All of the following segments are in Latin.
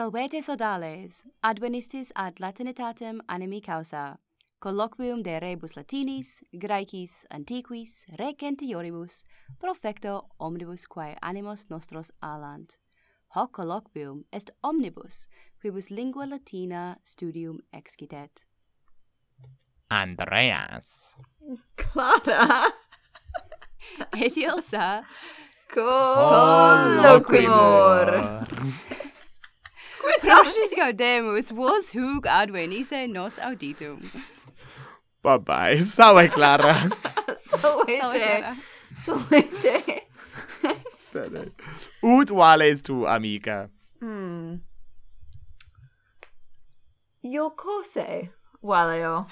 Salvete sodales, advenistis ad latinitatem animi causa, colloquium de rebus latinis, graecis, antiquis, recentioribus, profecto omnibus quae animos nostros alant. Hoc colloquium est omnibus, quibus lingua latina studium excitet. Andreas. Clara. Et Ilsa. Colloquimur. Prosis gaudemus, vos hug advenise nos auditum. Bye bye. Salve Clara. Salve. Salve. Ut vales tu amica? Hmm. Io cose valeo.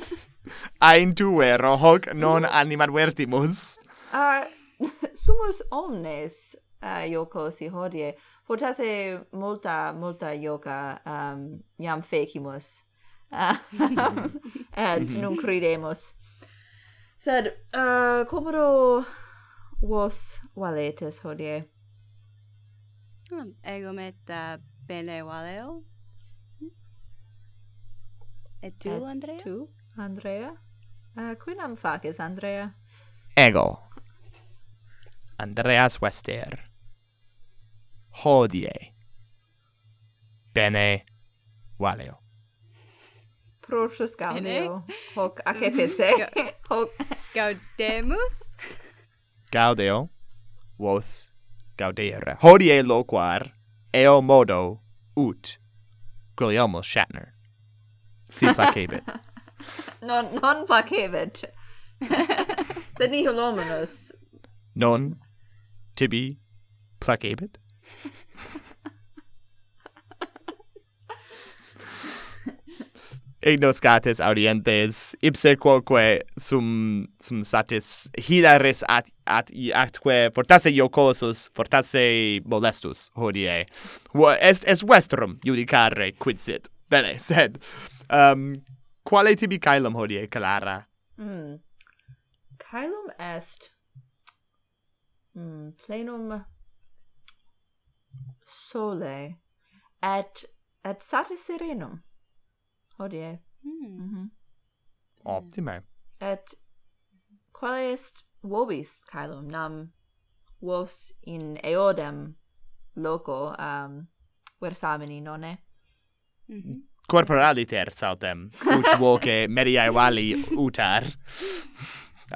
Ein tu vero hoc non mm. animadvertimus. Ah, uh, sumus omnes uh, yoko si hodie. Potase multa multa yoga um yam fecimus uh, et mhm. nun credemus sed uh, comodo vos valetes hodie? Um, ego met uh, bene valeo. Et tu et andrea? tu andrea? Uh, quinam faces andrea? Ego. Andreas Wester hodie. Bene, valeo. Prorsus gaudeo, hoc acepese, hoc... Gaudemus? Gaudeo, vos gaudere. Hodie loquar, eo modo, ut, Guglielmo Shatner. Si placebit. non, non placebit. Sed nihil hominus. Non tibi placebit? ignoscates audientes ipse quoque sum sum satis hilaris at at actque fortasse iocosus fortasse molestus hodie. Est est vestrum judicare quid sit? Bene sed um quale tibi caelum hodie Clara? Mm. caelum est mm, plenum sole. Et et satis serenum. Hodie. Mm. mm -hmm. Mhm. optime. Et quale est vobis caelum nam vos in eodem loco um versamini nonne mm -hmm. corporaliter sautem. Ut voce mediae vali utar.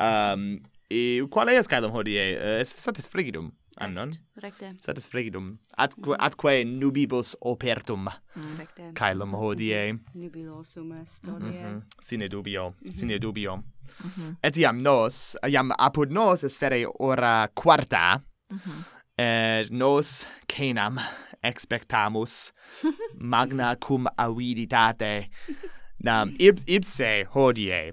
Um e quale est caelum hodie? Eh, uh, est satis frigidum annon Recte. Satis frigidum. Atque, atque nubibus opertum. Mm. Recte. Caelum hodie. nubilosum est mhm. hodie. Mm -hmm. Sine dubio. Mm -hmm. Sine dubio. Mm -hmm. Et iam nos, iam apud nos est fere ora quarta, mm -hmm. et nos canam expectamus magna cum aviditate nam ipse hodie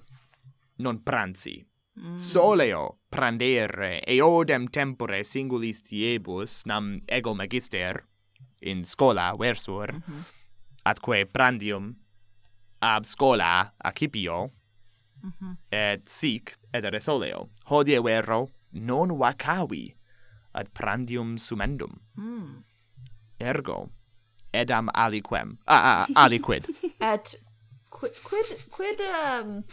non pranzi Mm. Soleo prandere eodem tempore singulis diebus nam ego magister in scola versur mm -hmm. atque prandium ab scola accipio mm -hmm. et sic edere soleo hodie vero non vacavi ad prandium sumendum mm. ergo edam aliquem ah, ah aliquid et quid quid quid um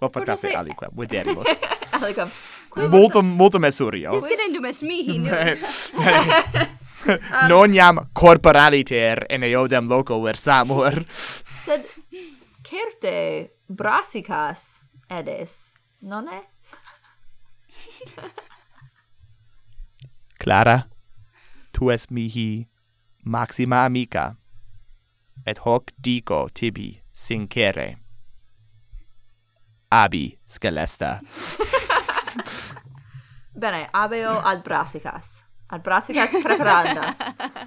Well, percasse se... aliquam, videribus. aliquam. Molto, molto mesurio. He's getting mes mihi, um, Non iam corporaliter in eodem loco versamur. Sed certe brassicas edes, nonne? Clara, tu es mihi maxima amica, et hoc dico tibi sincere abi scelesta. Bene, abeo ad brassicas. Ad brassicas preparandas.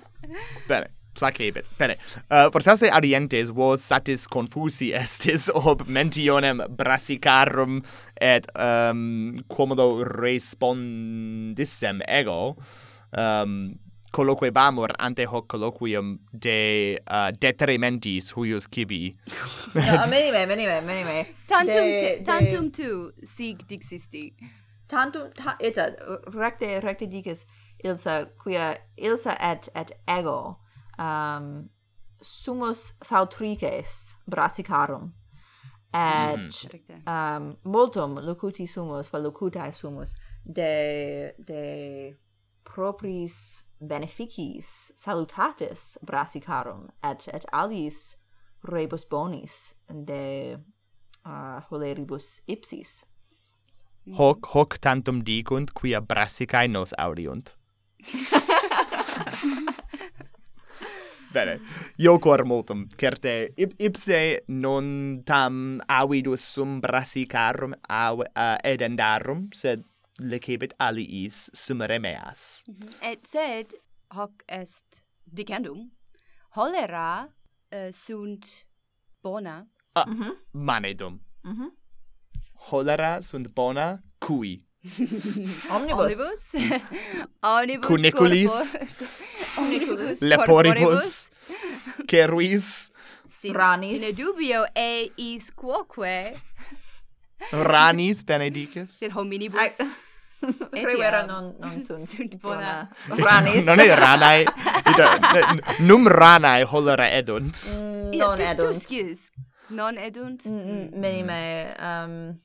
Bene. Placebit. Bene. Uh, portasse arientes vos satis confusi estis ob mentionem brassicarum et um, quomodo respondissem ego. Um, colloquebamur ante hoc colloquium de uh, detrimentis huius cibi. no, menime, menime, menime. Tantum, de, te, tantum de... tu sic dixisti. Tantum, ta, ita, recte, recte dices, Ilsa, quia Ilsa et, et ego um, sumus fautrices brassicarum et mm. um, multum locuti sumus, vel locutae sumus, de, de propris beneficis salutatis brassicarum et et alis rebus bonis de uh, holeribus ipsis. Hoc hoc tantum dicunt quia brassicae nos audiunt. Bene, io cor multum, certe ip, ipse non tam avidus sum brassicarum au, uh, edendarum, sed lecebit aliis sumaremeas. Mm -hmm. Et sed hoc est dicendum cholera uh, sunt bona. Ah, mm -hmm. manedum. Mm -hmm. Cholera sunt bona cui? omnibus. Omnibus. omnibus Cuniculis. omnibus. Leporibus. Ceruis. Sin, ranis. Sine dubio eis quoque. ranis benedicis. Sed hominibus. I Rivera non, non sunt sunt bona. Ranis. non è ranae. Ita, num ranae holera edunt. Mm, non edunt. Tu. Non edunt. Mm, mm, mm. minime, um,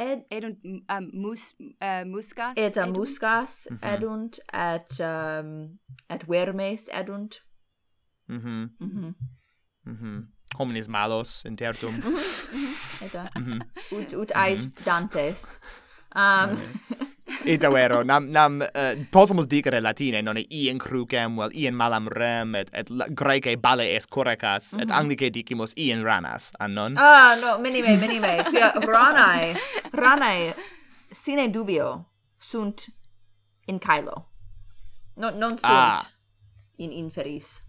ed edunt um, mus uh, muscas eta edunt? muscas mm -hmm. edunt et um, et vermes edunt mhm mm mhm mm mhm homines malos intertum eta mhm. ut ut ait mhm. dantes um mhm. Idawero, nam, nam, eh, uh, posumus dicere latine, non ien crucem, vel ien malam rem, et, et graece bale es correcas et mm -hmm. anglice dicimus ien ranas, annon? Ah, no, minime, minime, quia ranae, ranae, sine dubio, sunt in caelo. No, non sunt ah. in inferis.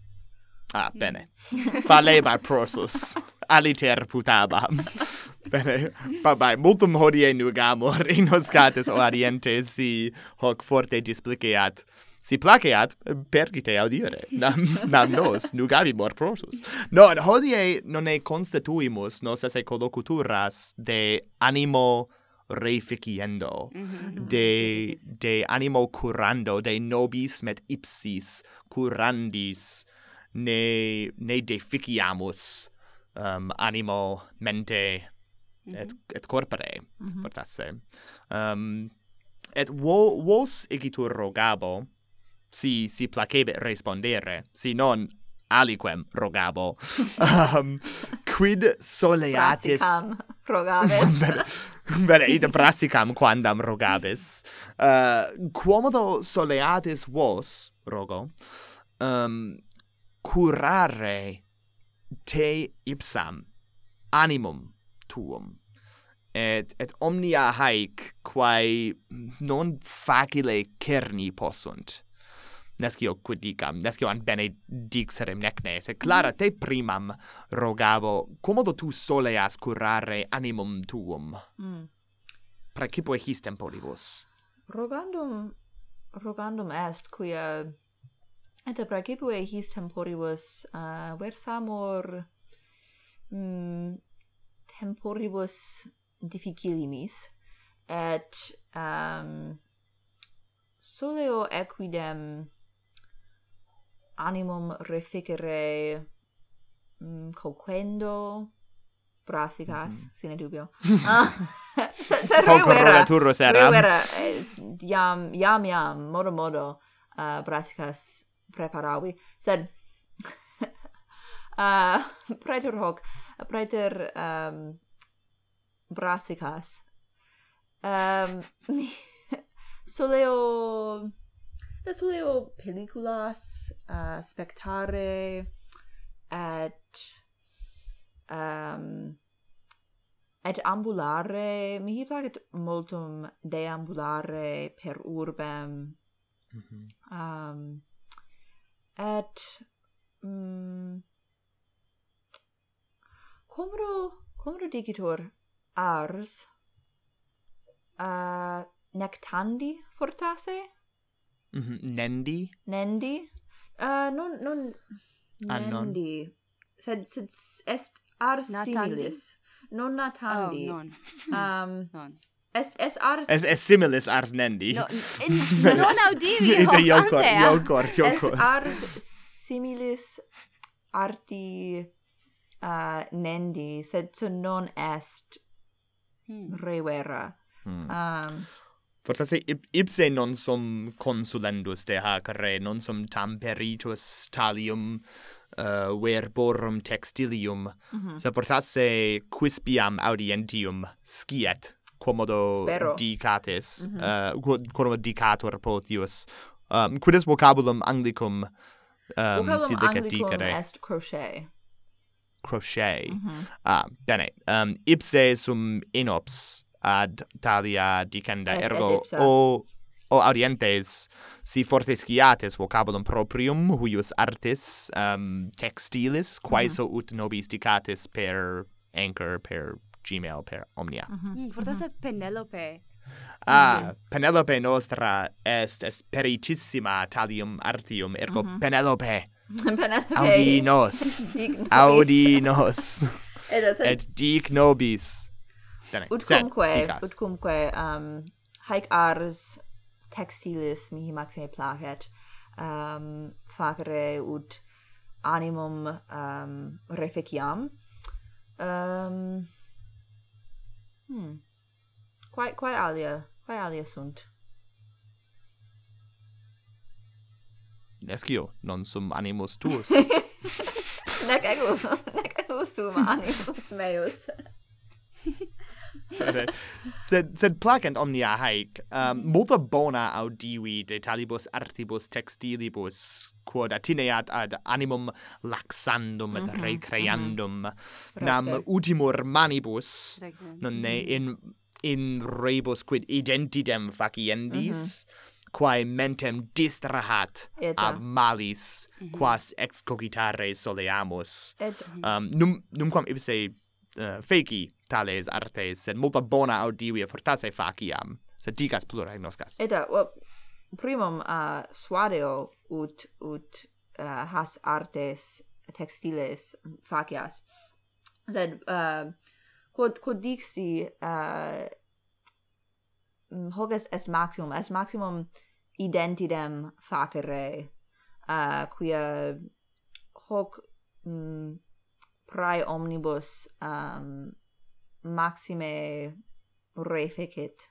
Ah, bene. Mm. Faleba prosus. aliterputabam. Bene, babae, multum hodie nugamur in oscates orientes si hoc forte displiceat. Si placeat, pergite audire, nam, nam nos, nugavimur prosus. No, hodie nonne constituimus nos esse collocuturas de animo reificiendo mm -hmm. de de animo curando de nobis met ipsis curandis ne ne deficiamus um, animo, mente, mm -hmm. et, mhm. et corpore mm -hmm. fortasse. Um, et vo, vos igitur rogabo, si, si placebit respondere, si non aliquem rogabo, um, quid soleatis... Brassicam rogabes. Bene, id prassicam quandam rogabes. Uh, quomodo soleatis vos, rogo, um, curare te ipsam animum tuum et et omnia haec quae non facile cerni possunt nescio quidicam, nescio an bene dixerem necne, se clara mm. te primam rogavo, commodo tu soleas curare animum tuum? Mm. Precipo his polibus. Rogandum, rogandum est, quia Eta prakepue his temporibus uh, versamor mm, temporibus difficilimis et um, soleo equidem animum reficere mm, coquendo brassicas, mm -hmm. sine dubio. ah, se, se reuvera. Poco era. Reuvera, eh, iam, iam, iam, modo, modo, uh, brassicas preparavi, sed uh, praeter hoc, praeter um, brassicas, um, mi soleo ne soleo pelliculas uh, spectare et um, et ambulare. Mihi placet multum deambulare per urbem. Mm -hmm. um, et mm, comro comro digitur ars uh, nectandi fortasse mm -hmm. nendi? Nendi uh, ah, non non. nendi. Anon. sed sed est ars natandi. similis. Non natandi. Oh, non. Um non. Es es ars Es es similis ars nendi. No, in, non audivi. Inter iocor, iocor, eh? iocor. Es ars similis arti uh, nendi, sed to non est hmm. revera. Hmm. Um, Forse ipse non sum consulendus de hac re, non sum tam peritus talium uh, verborum textilium, mm -hmm. se fortasse quispiam audientium sciet quomodo Spero. dicates, mm -hmm. uh, quomodo dicator potius. Um, quidis vocabulum anglicum um, vocabulum si anglicum dicere? est crochet. Crochet. Mm -hmm. Ah, bene. Um, ipse sum inops ad talia dicenda, et, ergo et o o audientes si forte sciates vocabulum proprium huius artis um, textilis quaeso mm -hmm. ut nobis dicates per anchor per gmail per omnia. Mm -hmm. mm, -hmm. Penelope. Ah, mm-hmm. Penelope nostra est esperitissima talium artium, ergo mm-hmm. Penelope. Penelope. Audi nos. Audi nos. Et dic nobis. Bene. Utcumque, utcumque, um, haec ars textilis mihi maxime placet, um, facere ut animum um, reficiam. Um, Hmm. Quae quae alia? Quae alia sunt? Nescio non sum animus tuus. nec ego, nec ego sum animus meus sed sed placent omnia haec um, mm. multa bona audivi de talibus artibus textilibus quod atineat ad animum laxandum et mm -hmm, recreandum mm -hmm. nam Recte. ultimur manibus Recte. nonne in in rebus quid identidem faciendis mm -hmm quae mentem distrahat Eta. ab malis mm -hmm. quas excogitare soleamus Et. Mm-hmm. um, num numquam ipse uh, feci tales artes, sed multa bona audivia fortasse faciam, sed digas plurae noscas. Eta, well, primum uh, suadeo ut, ut uh, has artes textiles facias, sed uh, quod, quod dixi uh, hoc est, est maximum, est maximum identidem facere, uh, quia hoc mm, prae omnibus um, maxime refecit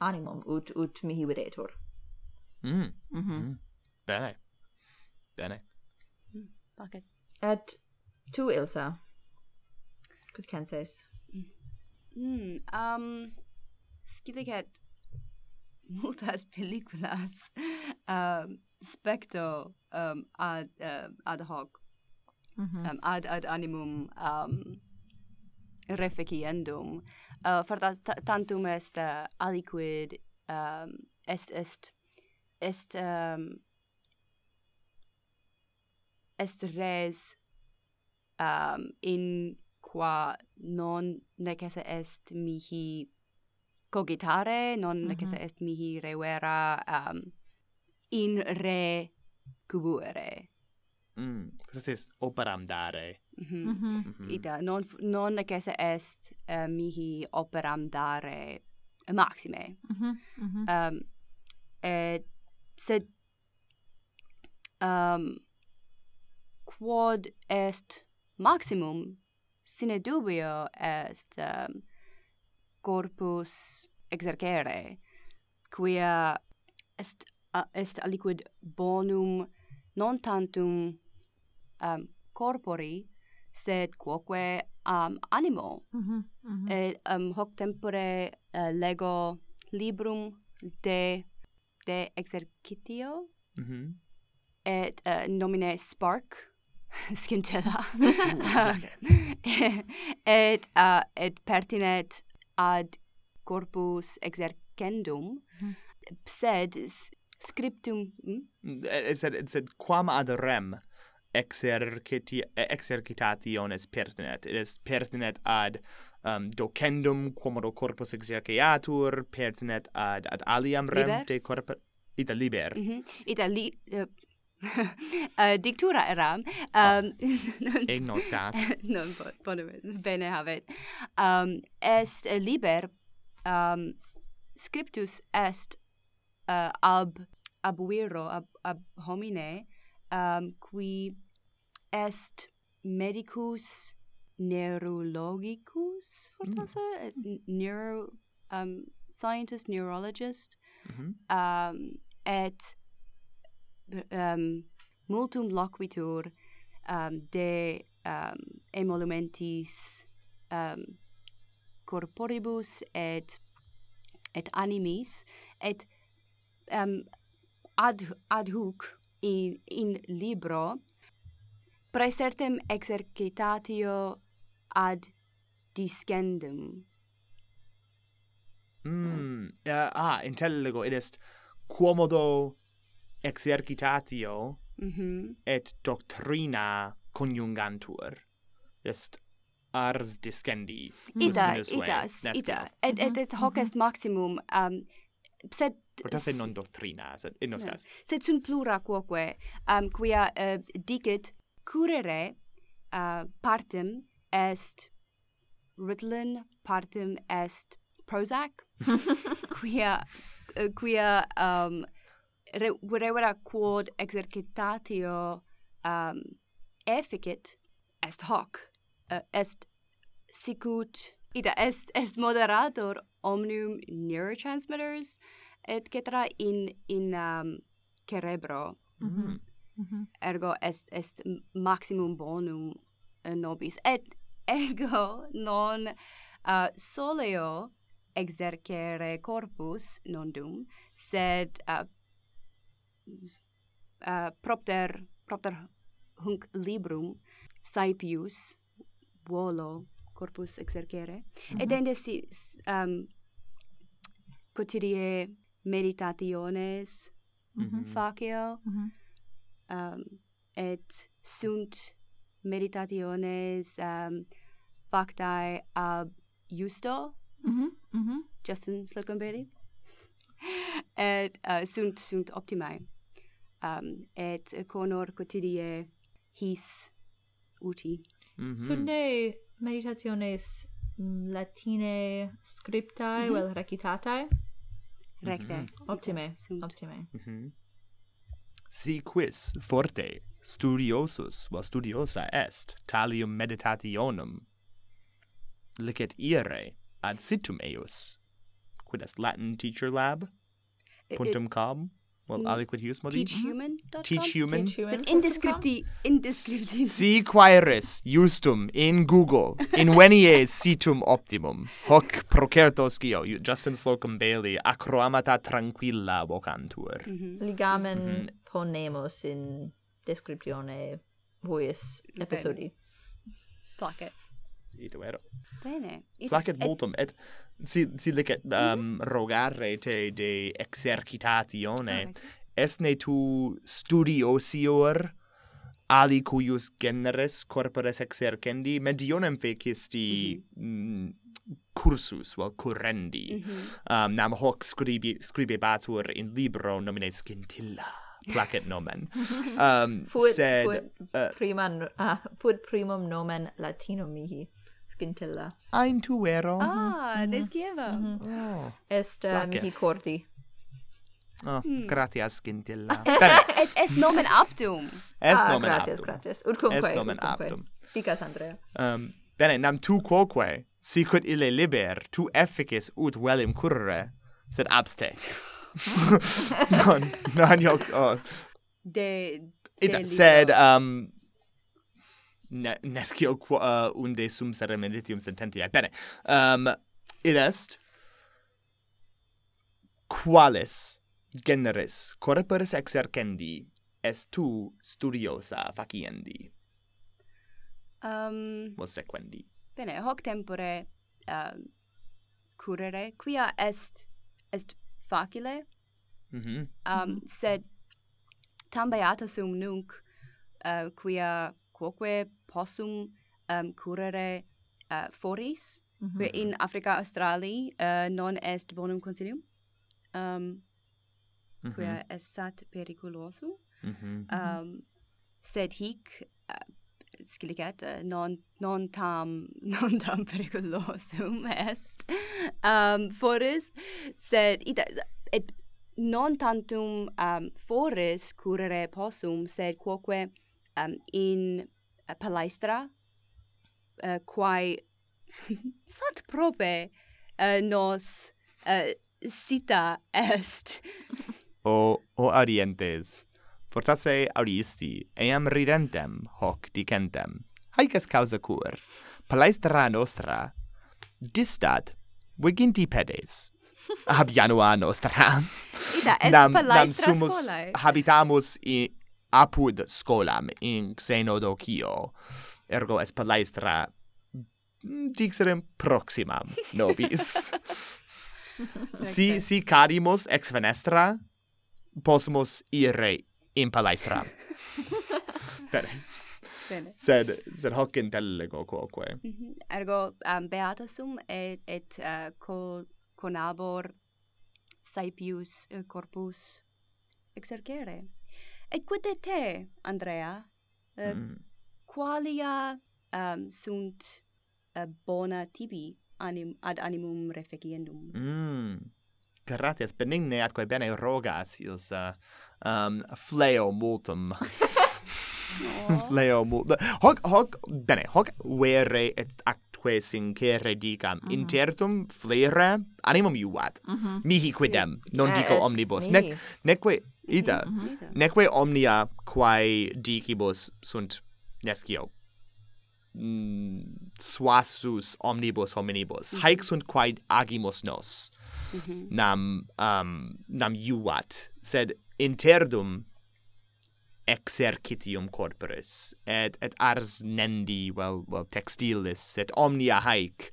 animum ut ut mihi videtur. Mm. Mhm. Mm Bene. Bene. Mm. Et tu Ilsa. Quid canses? Mm. mm. Um scilicet multas pelliculas um specto um ad uh, ad hoc mm -hmm. um, ad ad animum um reficiendum uh, fortas tantum est uh, aliquid um, est est est um, est res um, in qua non necesse est mihi cogitare non mm -hmm. necesse mm-hmm. est mihi revera um, in re cubuere. Mm, quod est operam dare. Mm-hmm. mm-hmm. mm-hmm. Ita non non necesse est uh, mihi operam dare maxime. Mm-hmm. mm-hmm. Um, et sed um, quod est maximum sine dubio est um, corpus exercere quia est est aliquid bonum non tantum um, corpori sed quoque um, animo. Mm -hmm, mm -hmm. Et um, hoc tempore uh, lego librum de, de exercitio, mm -hmm. et uh, nomine Spark, scintilla, Ooh, et, uh, et pertinet ad corpus exercendum, mm-hmm. hm? mm -hmm. sed scriptum... Mm? Sed, sed quam ad rem exerciti exercitationes pertinet. It is pertinet ad um, docendum quomodo corpus exerciatur, pertinet ad, ad aliam liber? rem de corpus... Ita liber. Mm -hmm. Ita li... Uh... uh, dictura eram oh. um oh. ignotat non bone bene habet um est liber um scriptus est uh, ab ab viro ab, ab homine um qui est medicus neurologicus fortasse mm. neuro um scientist neurologist mm -hmm. um et um multum loquitur um de um emolumentis um corporibus et et animis et um ad ad hoc in in libro praesertim exercitatio ad discendum. Mm, uh, ah, intellego, id est quomodo exercitatio mm -hmm. et doctrina conjungantur. Est ars discendi. Ita, ita, ita. Et, et, et hoc est mhm. maximum, um, sed Proteste non doctrina, sed in nos cas. Sed sunt plura quoque, um, quia uh, dicit curere uh, partem est Ritalin, partem est Prozac, quia, uh, quia um, re, revera quod exercitatio um, efficit est hoc, uh, est sicut, ita est, est moderator omnium neurotransmitters, et cetera, in, in um, cerebro. Mm -hmm. -hmm. Ergo est est maximum bonum eh, nobis et ego non uh, soleo exercere corpus non dum sed uh, uh, propter propter hunc librum saepius volo corpus exercere mm -hmm. et ende si um ehm, quotidie meditationes mm -hmm. facio mm -hmm um, et sunt meditationes um, factae ab justo mm mhm mm. Justin Slocum-Bailey et uh, sunt sunt optimae um, et conor quotidie his uti mm-hmm. mm -hmm. sunt meditationes latine scriptae mm -hmm. vel recitatae recte mm -hmm. optime sunt. optime mm si quis forte studiosus va studiosa est talium meditationum licet ire ad situm eius quid est latin teacher lab puntum com Well, mm. aliquid hius modi? Teachhuman.com? Mm-hmm. Teachhuman. Teachhuman. Sed indescripti, indescripti. Si quaeris justum in Google in invenies situm optimum. Hoc procertos scio Justin Slocum Bailey, acroamata tranquilla vocantur. Mm -hmm. Ligamen mm -hmm ponemos in descriptione huies episodi. Placet. Ito ero. Bene. It, Placet multum, et si, si licet um, mm -hmm. rogare te de exercitatione, est esne tu studiosior ali cuius generes corporis exercendi, medionem fecisti mhm. mm -hmm. cursus, vel currendi. Mm -hmm. um, nam hoc scribi, scribebatur in libro nomine Scintilla placet nomen. Um, fuit, sed... Fuit, uh, priman, uh, fuit primum nomen latinum mihi scintilla. Ein tuero. Ah, mm -hmm. descieva. Mm -hmm. oh, Est uh, placet. mihi cordi. Oh, hmm. gratias scintilla. est, est nomen aptum. Est ah, nomen gratias, aptum. Gratias, gratias. Utcumque, est nomen utcumque. aptum. Dicas Andrea. Um, bene, nam tu quoque, sicut ille liber, tu efficis ut velim currere, sed abste. non, non io... Oh. De... de Ita, sed, um, ne, nescio qua uh, unde sum sere meditium sententiae. Bene. Um, id est, qualis generis corporis exercendi est tu studiosa faciendi? Um, Vosequendi. Bene, hoc tempore uh, curere, quia est, est facile. Mm um, mm -hmm. Sed tam beata sum nunc, uh, quia quoque possum um, curere uh, foris, mm -hmm. quia in Africa Australi uh, non est bonum consilium, um, quia mm -hmm. est sat periculosum, mm -hmm. um, sed hic scilicet eh, non non tam non tam periculosum est. Um foris sed ita et non tantum um foris curere possum sed quoque um in uh, palaestra uh, quae sat prope uh, nos uh, sita est. O o arientes. Fortasse auristi, eam ridentem, hoc dicentem. Haec est causa cur, palaestra nostra, distat, viginti pedes, habianua nostra. Ida, est nam, nam sumus scolae. habitamus in apud scolam in xenodocio, ergo est palaestra mm, dixerem proximam nobis. si, si cadimus ex fenestra, possumus ire in palaestra. Bene. Bene. Sed, sed hoc intellego quoque. Mm -hmm. Ergo, um, beata sum et, et uh, co, conabor saipius uh, corpus exercere. Et quid de te, Andrea, uh, mm. qualia um, sunt uh, bona tibi anim, ad animum reficiendum? Mm gratias benigne atque bene rogas ius uh, um, fleo multum fleo multum hoc hoc bene hoc vere et actque sincere dicam mm -hmm. intertum flere animum iuat mm -hmm. mihi quidem non eh, dico eh, omnibus mihi. nec neque ita mm -hmm. neque omnia quae dicibus sunt nescio Mm, suasus omnibus hominibus mm -hmm. haec sunt quae agimus nos mm -hmm. nam um, nam iuvat sed interdum exercitium corporis et et ars nendi well well textilis et omnia haec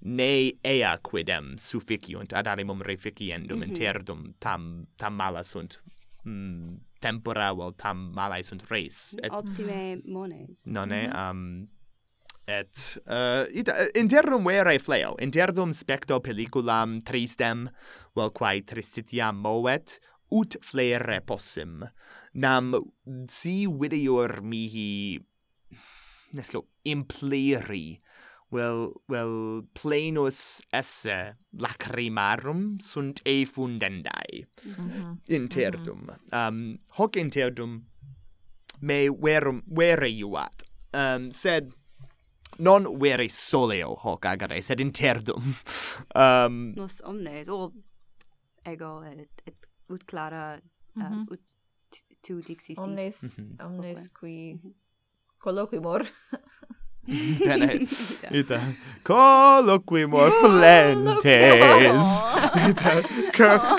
ne ea quidem sufficiunt ad animum reficiendum mm -hmm. interdum tam tam mala sunt mm, tempora vel well, tam mala sunt res et optime mones non mm -hmm. um et uh, ita, eh, interdum vere fleo, interdum specto pelliculam tristem, vel quae tristitiam movet, ut flere possim. Nam si videor mihi nesco impleri vel vel plenus esse lacrimarum sunt e fundendai mm -hmm. interdum mm -hmm. um hoc interdum me verum vere iuat um sed non vere soleo hoc agere, sed interdum. um, Nos omnes, o ego, et, et ut clara, mm -hmm. uh, mhm. ut tu dixisti. Omnes, mm -hmm. omnes qui colloquimor. Bene, ita, colloquimor flentes, ita,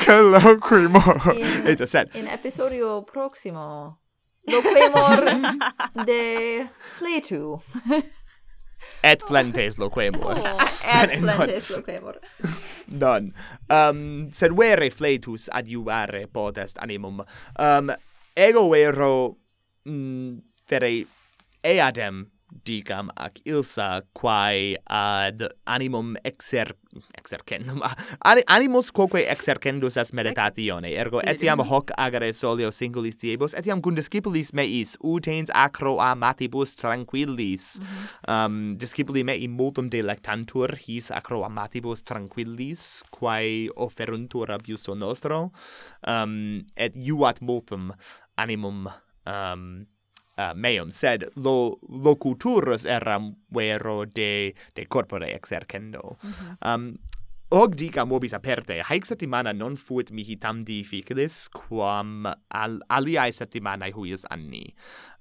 colloquimor, in, ita, sed. In episodio proximo, loquemor de fletu. Et flentes loquemur. Oh. et flentes loquemur. non. Um, sed vere fletus adiuvare potest animum. Um, ego vero, mm, vere, eadem dicam ac ilsa quae ad animum exer exercendum ah, Ani, animus quoque exercendus est meditatione ergo etiam hoc agere solio singulis diebus etiam gundescipulis meis utens acro amatibus tranquillis. Mm-hmm. Um discipuli mei multum delectantur his acro amatibus tranquillis quae offeruntur abiuso nostro um et iuat multum animum um Ah, uh, meum sed lo locuturus eram vero de de corpore exercendo mm -hmm. um hog dicam vobis aperte haec settimana non fuit mihi tam difficilis quam al aliae settimanae huius anni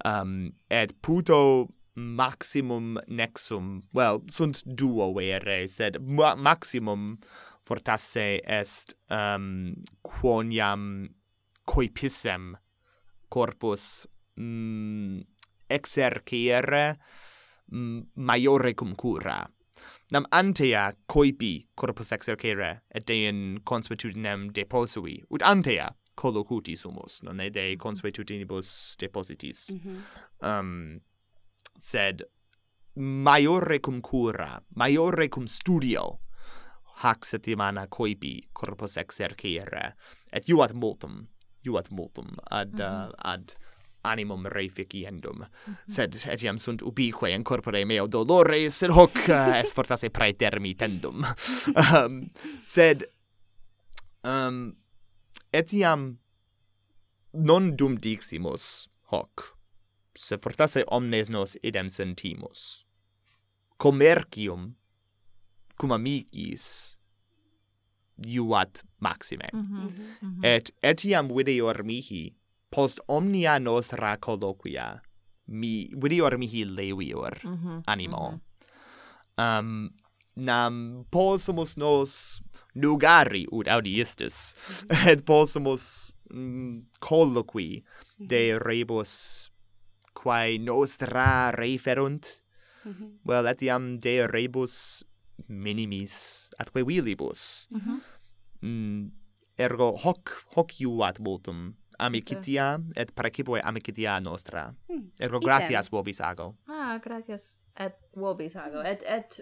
um et puto maximum nexum well sunt duo vere sed ma maximum fortasse est um quoniam coipissem corpus mm, exercere mm, maiore cum cura. Nam antea coipi corpus exercere et dein consuetudinem deposui, ut antea collocuti sumus, non e de mhm. consuetudinibus depositis. Mm -hmm. um, sed maiore cum cura, maiore cum studio, hac settimana coipi corpus exercere, et juat multum, juat multum ad, mm -hmm. uh, ad animum reificiendum. Mhm. Sed etiam sunt ubique in corpore meo dolores sed hoc eh, uh, esfortase praetermitendum. um, sed um, etiam non dum diximus hoc, se fortasse omnes nos idem sentimus. Commercium, cum amicis, iuat maxime. Mm -hmm, mm -hmm. Et etiam videor mihi, post omnia nostra colloquia mi vidior mihi levior mm -hmm. animo mm -hmm. um nam possumus nos nugari ut audiistis mhm. et possumus mm, colloqui mhm. de rebus quae nostra referunt mm -hmm. well etiam de rebus minimis atque vilibus mm -hmm. mm, ergo hoc hoc iuat multum amicitia et parcipue amicitia nostra. Hmm. Ergo Item. gratias vobis ago. Ah, gratias et vobis ago. Et et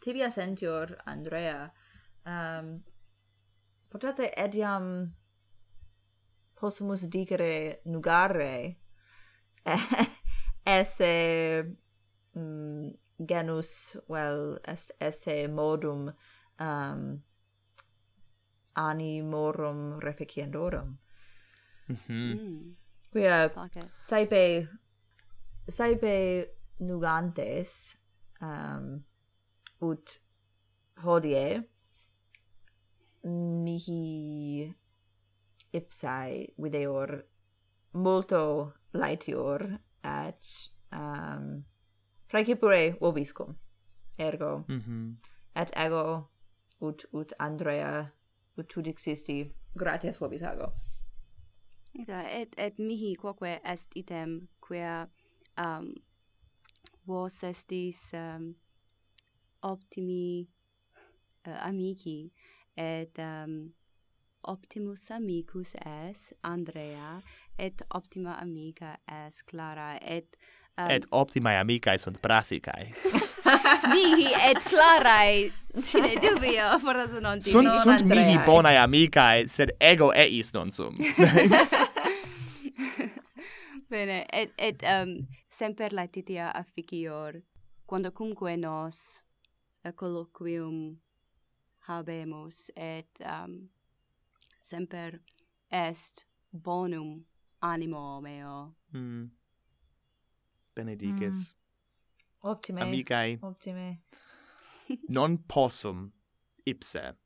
tibia sentior Andrea um potate ediam possumus dicere nugare esse mm, genus well est esse modum um animorum reficiendorum Mm-hmm. Mm. Okay. Saipei Nugantes um ut hodie mihi ipsae videor multo laetior at um praecipure vobiscum ergo mm -hmm. et ego ut ut andrea ut tu existi gratias vobis ago Ita, et, et mihi quoque est item, quia um, vos estis um, optimi uh, amici, et um, optimus amicus es Andrea, et optima amica es Clara, et Um, et optimae amicae sunt prasicae. mihi et clarae sine dubio fortatus non ti. Sunt, sunt Andreae. mihi bonae amicae, sed ego eis non sum. Bene, et, et um, semper laetitia afficior, quando cumque nos eh, colloquium habemus, et um, semper est bonum animo meo. Mm benedices. Mm. Optime. Amicae. Optime. non possum ipse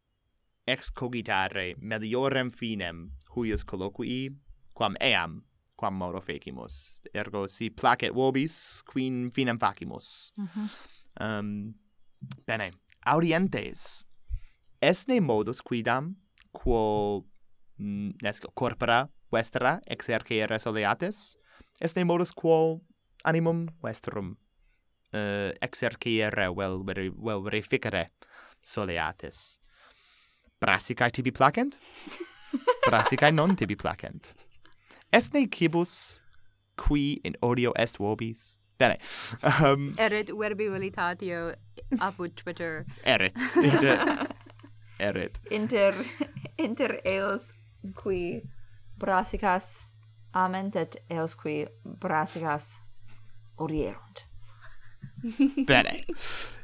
ex cogitare meliorem finem huius colloquii quam eam quam modo fecimus ergo si placet vobis quin finem facimus mm -hmm. um, bene audientes esne modus quidam quo mm, nesco corpora vestra exercere soleates esne modus quo animum vestrum eh, uh, exercere vel veri, vel verificare soleates brassicae tibi placent brassicae non tibi placent esne cibus qui in audio est vobis Bene. Um, erit verbi volitatio apud Twitter. Erit. Inter, erit. Inter, inter eos qui brassicas ament et eos qui brassicas orierunt. Bene.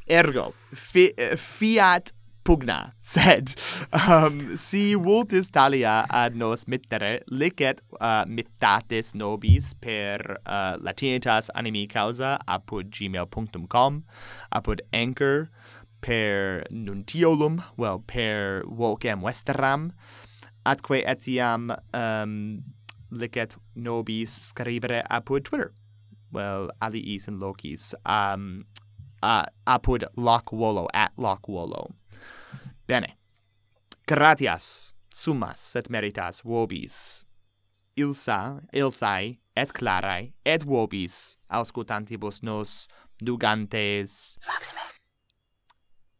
Ergo, fi eh, fiat pugna, sed um, si vultis talia ad nos mittere, licet uh, mittatis nobis per uh, latinitas animi causa apud gmail.com, apud anchor, per nuntiolum, well, per vocem westeram, atque etiam um, licet nobis scribere apud Twitter well aliis in locis um uh, apud loc volo at loc volo bene. Gratias summas et meritas vobis. Ilsa ilsae et clarae et vobis auscultantibus nos dugantes. Maxime.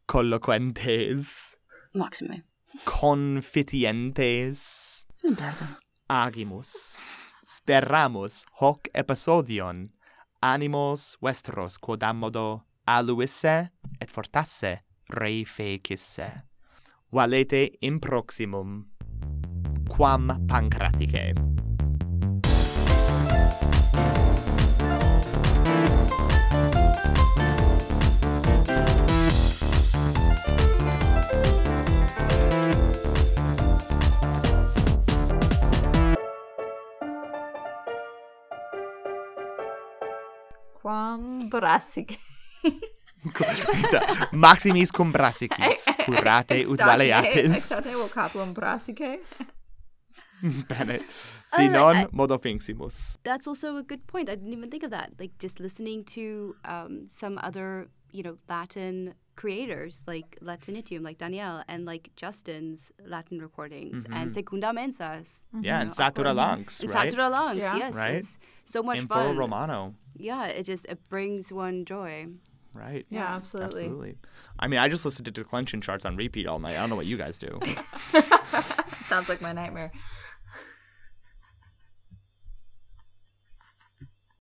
Colloquentes. Maxime. Confitientes agimus. Speramus hoc episodion animos vestros quod ammodo aluisse et fortasse rei fecisse. Valete in proximum, quam pancratice. Quam brassic. Maximis cum brassicis, eh, eh, curate eh, ut valeatis. Extate vocabulum brassicae. Bene. Oh, si Oh, non, I- modo finximus. That's also a good point. I didn't even think of that. Like just listening to um, some other, you know, Latin creators like Latinitium, like Danielle, and like Justin's Latin recordings and mm-hmm. Secunda Mensas. Mm-hmm. Yeah, and Satura Langs, And right? Satura Longs, Yeah. yes. Right. It's so much In fun. Foro Romano. Yeah, it just it brings one joy. Right. Yeah, absolutely. Absolutely. I mean, I just listened to declension charts on repeat all night. I don't know what you guys do. Sounds like my nightmare.